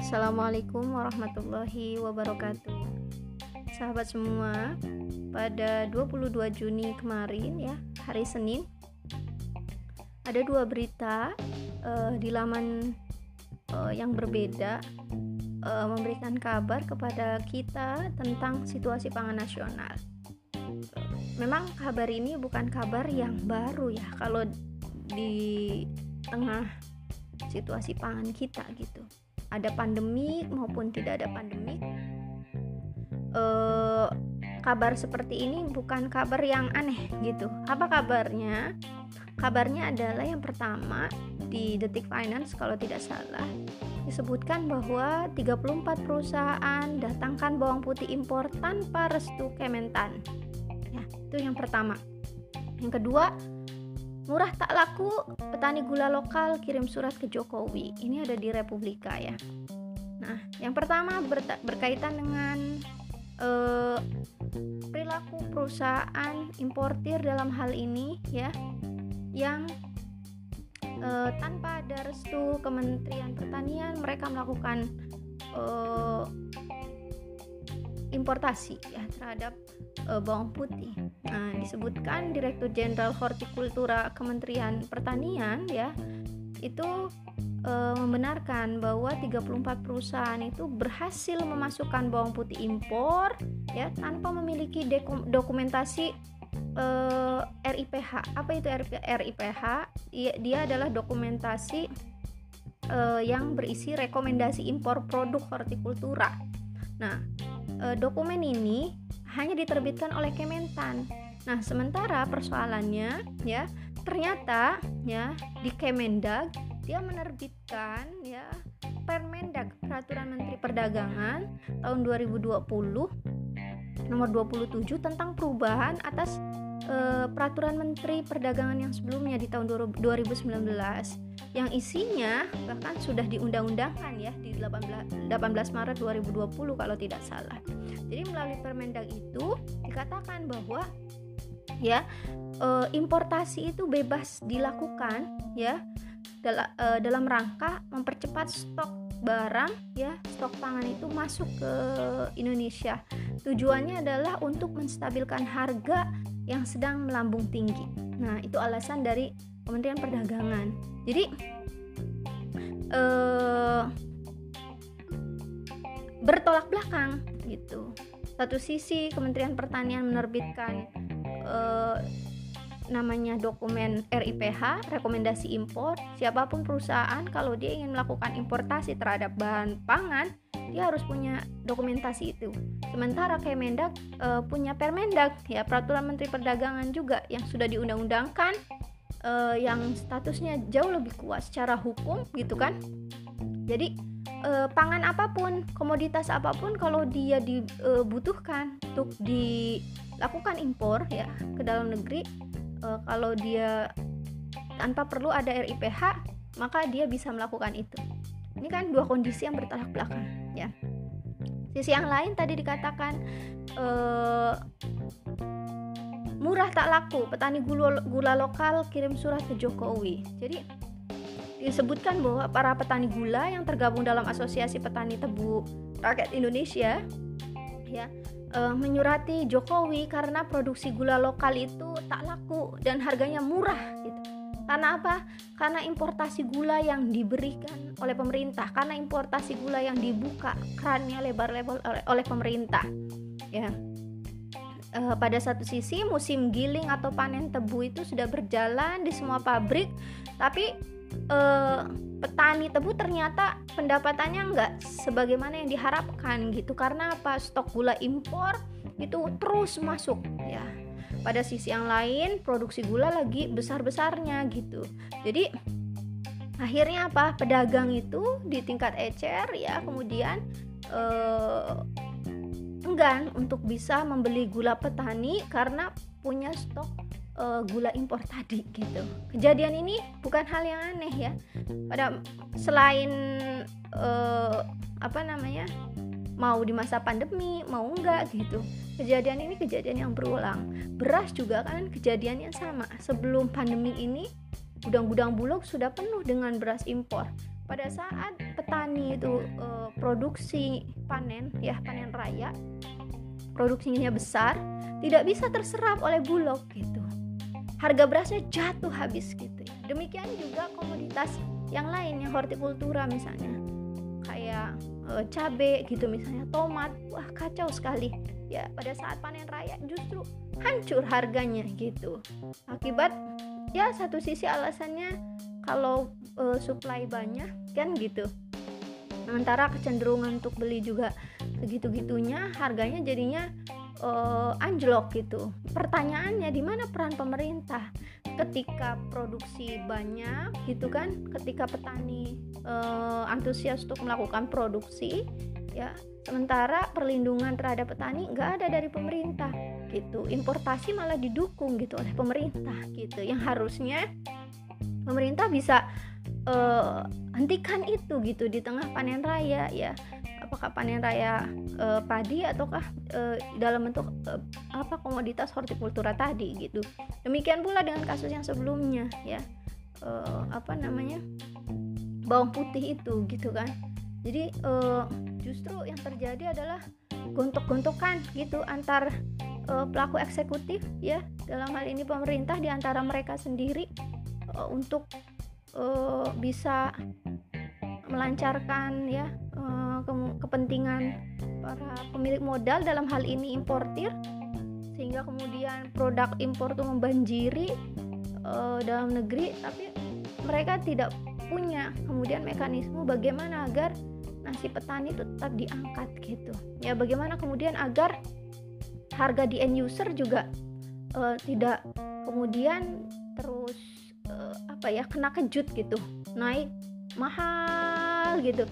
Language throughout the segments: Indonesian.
Assalamualaikum warahmatullahi wabarakatuh. Sahabat semua Pada 22 Juni kemarin ya Hari Senin Ada dua berita uh, Di laman uh, yang berbeda uh, Memberikan kabar kepada kita Tentang situasi pangan nasional. Memang kabar ini bukan kabar yang baru ya Kalau di tengah situasi pangan kita gitu. Ada pandemi maupun tidak ada pandemi eh, kabar seperti ini bukan kabar yang aneh gitu. Apa kabarnya? Kabarnya adalah yang pertama di Detik Finance kalau tidak salah disebutkan bahwa 34 perusahaan datangkan bawang putih impor tanpa restu Kementan. Ya itu yang pertama. Yang kedua Murah tak laku, petani gula lokal kirim surat ke Jokowi. Ini ada di Republika ya. Nah, yang pertama ber berkaitan dengan uh, perilaku perusahaan importir dalam hal ini ya, yang uh, tanpa ada restu Kementerian Pertanian mereka melakukan uh, importasi ya terhadap uh, bawang putih. Nah, disebutkan Direktur Jenderal Hortikultura Kementerian Pertanian ya itu uh, membenarkan bahwa 34 perusahaan itu berhasil memasukkan bawang putih impor ya tanpa memiliki dokumentasi uh, eh, RIPH. Apa itu RIPH? Dia, dia adalah dokumentasi uh, yang berisi rekomendasi impor produk hortikultura. Nah, dokumen ini hanya diterbitkan oleh Kementan. Nah, sementara persoalannya ya, ternyata ya di Kemendag dia menerbitkan ya Permendag Peraturan Menteri Perdagangan tahun 2020 nomor 27 tentang perubahan atas uh, peraturan Menteri Perdagangan yang sebelumnya di tahun 2019 yang isinya bahkan sudah diundang-undangkan ya di 18, 18 Maret 2020 kalau tidak salah. Jadi melalui Permendag itu dikatakan bahwa ya uh, importasi itu bebas dilakukan ya dalam, uh, dalam rangka mempercepat stok barang ya stok pangan itu masuk ke Indonesia. Tujuannya adalah untuk menstabilkan harga yang sedang melambung tinggi. Nah, itu alasan dari Kementerian Perdagangan. Jadi eh, bertolak belakang gitu. Satu sisi Kementerian Pertanian menerbitkan eh, namanya dokumen RIPH, rekomendasi impor. Siapa pun perusahaan kalau dia ingin melakukan importasi terhadap bahan pangan, dia harus punya dokumentasi itu. Sementara Kemendak e, punya Permendak ya peraturan Menteri Perdagangan juga yang sudah diundang-undangkan e, yang statusnya jauh lebih kuat secara hukum gitu kan. Jadi e, pangan apa pun, komoditas apa pun kalau dia dibutuhkan untuk dilakukan impor ya ke dalam negeri e, kalau dia tanpa perlu ada RIPH maka dia bisa melakukan itu. Ini kan dua kondisi yang bertolak belakang ya. Sisi yang lain tadi dikatakan uh, murah tak laku. Petani gula, gula lokal kirim surat ke Jokowi. Jadi disebutkan bahwa para petani gula yang tergabung dalam asosiasi petani tebu rakyat Indonesia ya uh, menyurati Jokowi karena produksi gula lokal itu tak laku dan harganya murah gitu karena apa? Karena importasi gula yang diberikan oleh pemerintah, karena importasi gula yang dibuka kerannya lebar-lebar oleh, pemerintah. Ya. E, pada satu sisi musim giling atau panen tebu itu sudah berjalan di semua pabrik, tapi e, petani tebu ternyata pendapatannya enggak sebagaimana yang diharapkan gitu. Karena apa? Stok gula impor itu terus masuk ya pada sisi yang lain produksi gula lagi besar-besarnya gitu jadi akhirnya apa pedagang itu di tingkat ecer ya kemudian eh, enggan untuk bisa membeli gula petani karena punya stok uh, gula impor tadi gitu. Kejadian ini bukan hal yang aneh ya. Pada selain uh, apa namanya mau di masa pandemi mau enggak gitu. Kejadian ini kejadian yang berulang. Beras juga kan kejadian yang sama. Sebelum pandemi ini gudang-gudang bulog sudah penuh dengan beras impor. Pada saat petani itu e, produksi panen ya panen raya produksinya besar tidak bisa terserap oleh bulog gitu. Harga berasnya jatuh habis gitu. Demikian juga komoditas yang lain yang hortikultura misalnya kayak e, cabe gitu misalnya tomat wah kacau sekali. Ya pada saat panen raya justru hancur harganya gitu. Akibat ya satu sisi alasannya kalau uh, supply banyak kan gitu. Sementara kecenderungan untuk beli juga segitu-gitunya harganya jadinya uh, anjlok gitu. Pertanyaannya di mana peran pemerintah ketika produksi banyak gitu kan ketika petani uh, antusias untuk melakukan produksi ya. Sementara perlindungan terhadap petani nggak ada dari pemerintah gitu. Importasi malah didukung gitu oleh pemerintah gitu. Yang harusnya pemerintah bisa uh, hentikan itu gitu di tengah panen raya ya. Apakah panen raya uh, padi ataukah uh, dalam bentuk uh, apa komoditas hortikultura tadi gitu. Demikian pula dengan kasus yang sebelumnya ya. Apa namanya bawang putih itu gitu kan. Jadi uh, justru yang terjadi adalah gontok-gontokan gitu antar uh, pelaku eksekutif ya. Dalam hal ini pemerintah di antara mereka sendiri uh, untuk uh, bisa melancarkan ya uh, ke kepentingan para pemilik modal dalam hal ini importir. Sehingga kemudian produk impor itu membanjiri uh, dalam negeri. Tapi mereka tidak punya. Kemudian mekanisme bagaimana agar nasi petani itu tetap diangkat gitu. Ya bagaimana kemudian agar harga di end user juga uh, tidak kemudian terus uh, apa ya kena kejut gitu. Naik mahal gitu.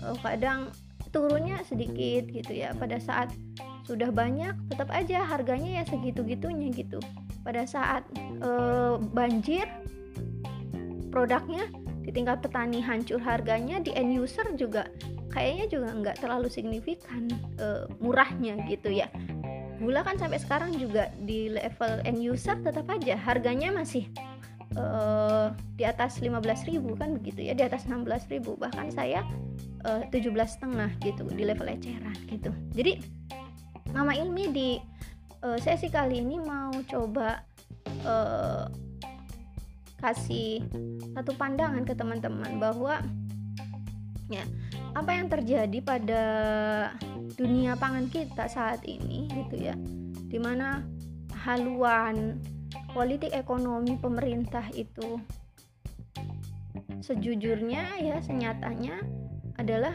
Uh, kadang turunnya sedikit gitu ya. Pada saat sudah banyak tetap aja harganya ya segitu-gitunya gitu. Pada saat uh, banjir produknya di tingkat petani hancur harganya di end user juga kayaknya juga nggak terlalu signifikan uh, murahnya gitu ya. Gula kan sampai sekarang juga di level end user tetap aja harganya masih uh, di atas 15.000 kan begitu ya di atas 16.000 bahkan saya uh, 17 setengah gitu di level eceran gitu. Jadi Mama Ilmi di uh, sesi kali ini mau coba uh, kasih satu pandangan ke teman-teman bahwa ya apa yang terjadi pada dunia pangan kita saat ini gitu ya di mana haluan politik ekonomi pemerintah itu sejujurnya ya senyatanya adalah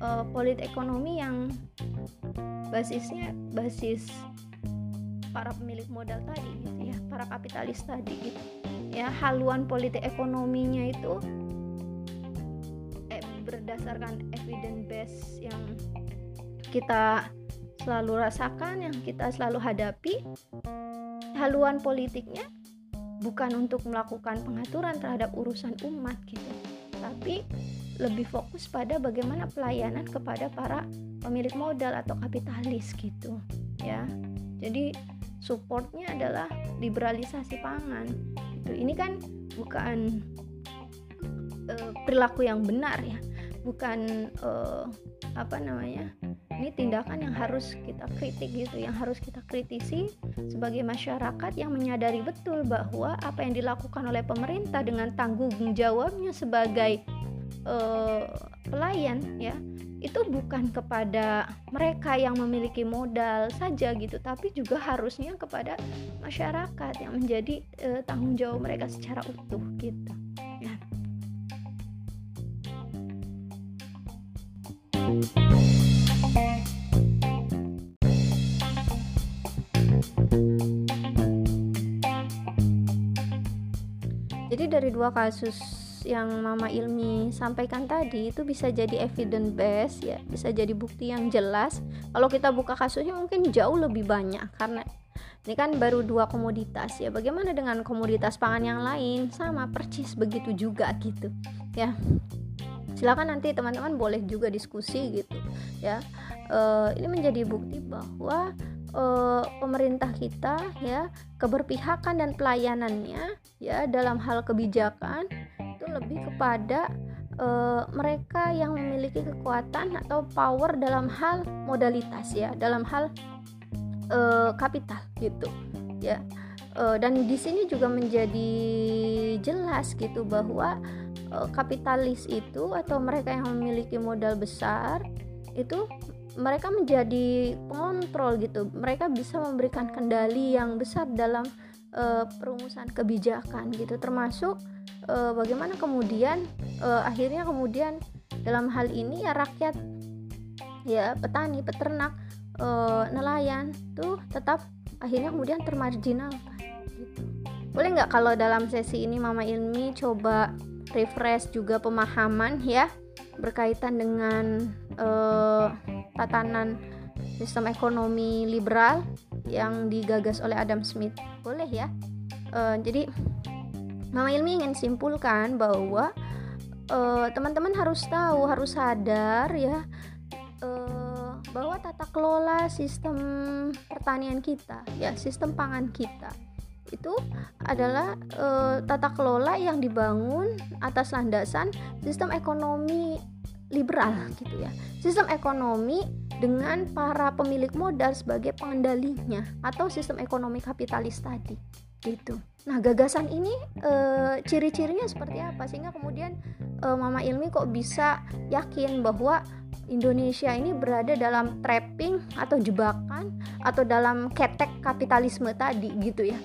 uh, politik ekonomi yang basisnya basis para pemilik modal tadi gitu ya para kapitalis tadi gitu ya haluan politik ekonominya itu eh, berdasarkan evidence base yang kita selalu rasakan yang kita selalu hadapi haluan politiknya bukan untuk melakukan pengaturan terhadap urusan umat gitu tapi lebih fokus pada bagaimana pelayanan kepada para pemilik modal atau kapitalis gitu ya. Jadi supportnya adalah liberalisasi pangan itu ini kan bukan uh, perilaku yang benar ya. Bukan uh, apa namanya ini tindakan yang harus kita kritik gitu yang harus kita kritisi sebagai masyarakat yang menyadari betul bahwa apa yang dilakukan oleh pemerintah dengan tanggung jawabnya sebagai uh, pelayan ya itu bukan kepada mereka yang memiliki modal saja gitu tapi juga harusnya kepada masyarakat yang menjadi uh, tanggung jawab mereka secara utuh gitu ya. Jadi dari dua kasus yang Mama Ilmi sampaikan tadi itu bisa jadi evidence base ya, bisa jadi bukti yang jelas. Kalau kita buka kasusnya mungkin jauh lebih banyak karena ini kan baru dua komoditas ya. Bagaimana dengan komoditas pangan yang lain? Sama percis begitu juga gitu. Ya. Silakan nanti teman-teman boleh juga diskusi gitu ya. Uh, ini menjadi bukti bahwa uh, pemerintah kita ya keberpihakan dan pelayanannya ya dalam hal kebijakan lebih kepada uh, mereka yang memiliki kekuatan atau power dalam hal modalitas ya dalam hal uh, kapital gitu ya. Uh, dan di sini juga menjadi jelas gitu bahwa uh, kapitalis itu atau mereka yang memiliki modal besar itu mereka menjadi pengontrol gitu. Mereka bisa memberikan kendali yang besar dalam uh, perumusan kebijakan gitu. Termasuk uh, bagaimana kemudian uh, akhirnya kemudian dalam hal ini ya rakyat ya petani peternak uh, nelayan tuh tetap akhirnya kemudian termarginalkan gitu boleh nggak kalau dalam sesi ini Mama Ilmi coba refresh juga pemahaman ya berkaitan dengan uh, tatanan sistem ekonomi liberal yang digagas oleh Adam Smith. Boleh ya? Uh, jadi Mama Ilmi ingin simpulkan bahwa teman teman-teman harus tahu, harus sadar ya uh, bahwa tata kelola sistem pertanian kita, ya sistem pangan kita itu adalah uh, tata kelola yang dibangun atas landasan sistem ekonomi liberal gitu ya. Sistem ekonomi dengan para pemilik modal sebagai pengendalinya atau sistem ekonomi kapitalis tadi gitu. Nah, gagasan ini e, ciri-cirinya seperti apa sehingga kemudian e, Mama Ilmi kok bisa yakin bahwa Indonesia ini berada dalam trapping atau jebakan atau dalam ketek kapitalisme tadi gitu ya.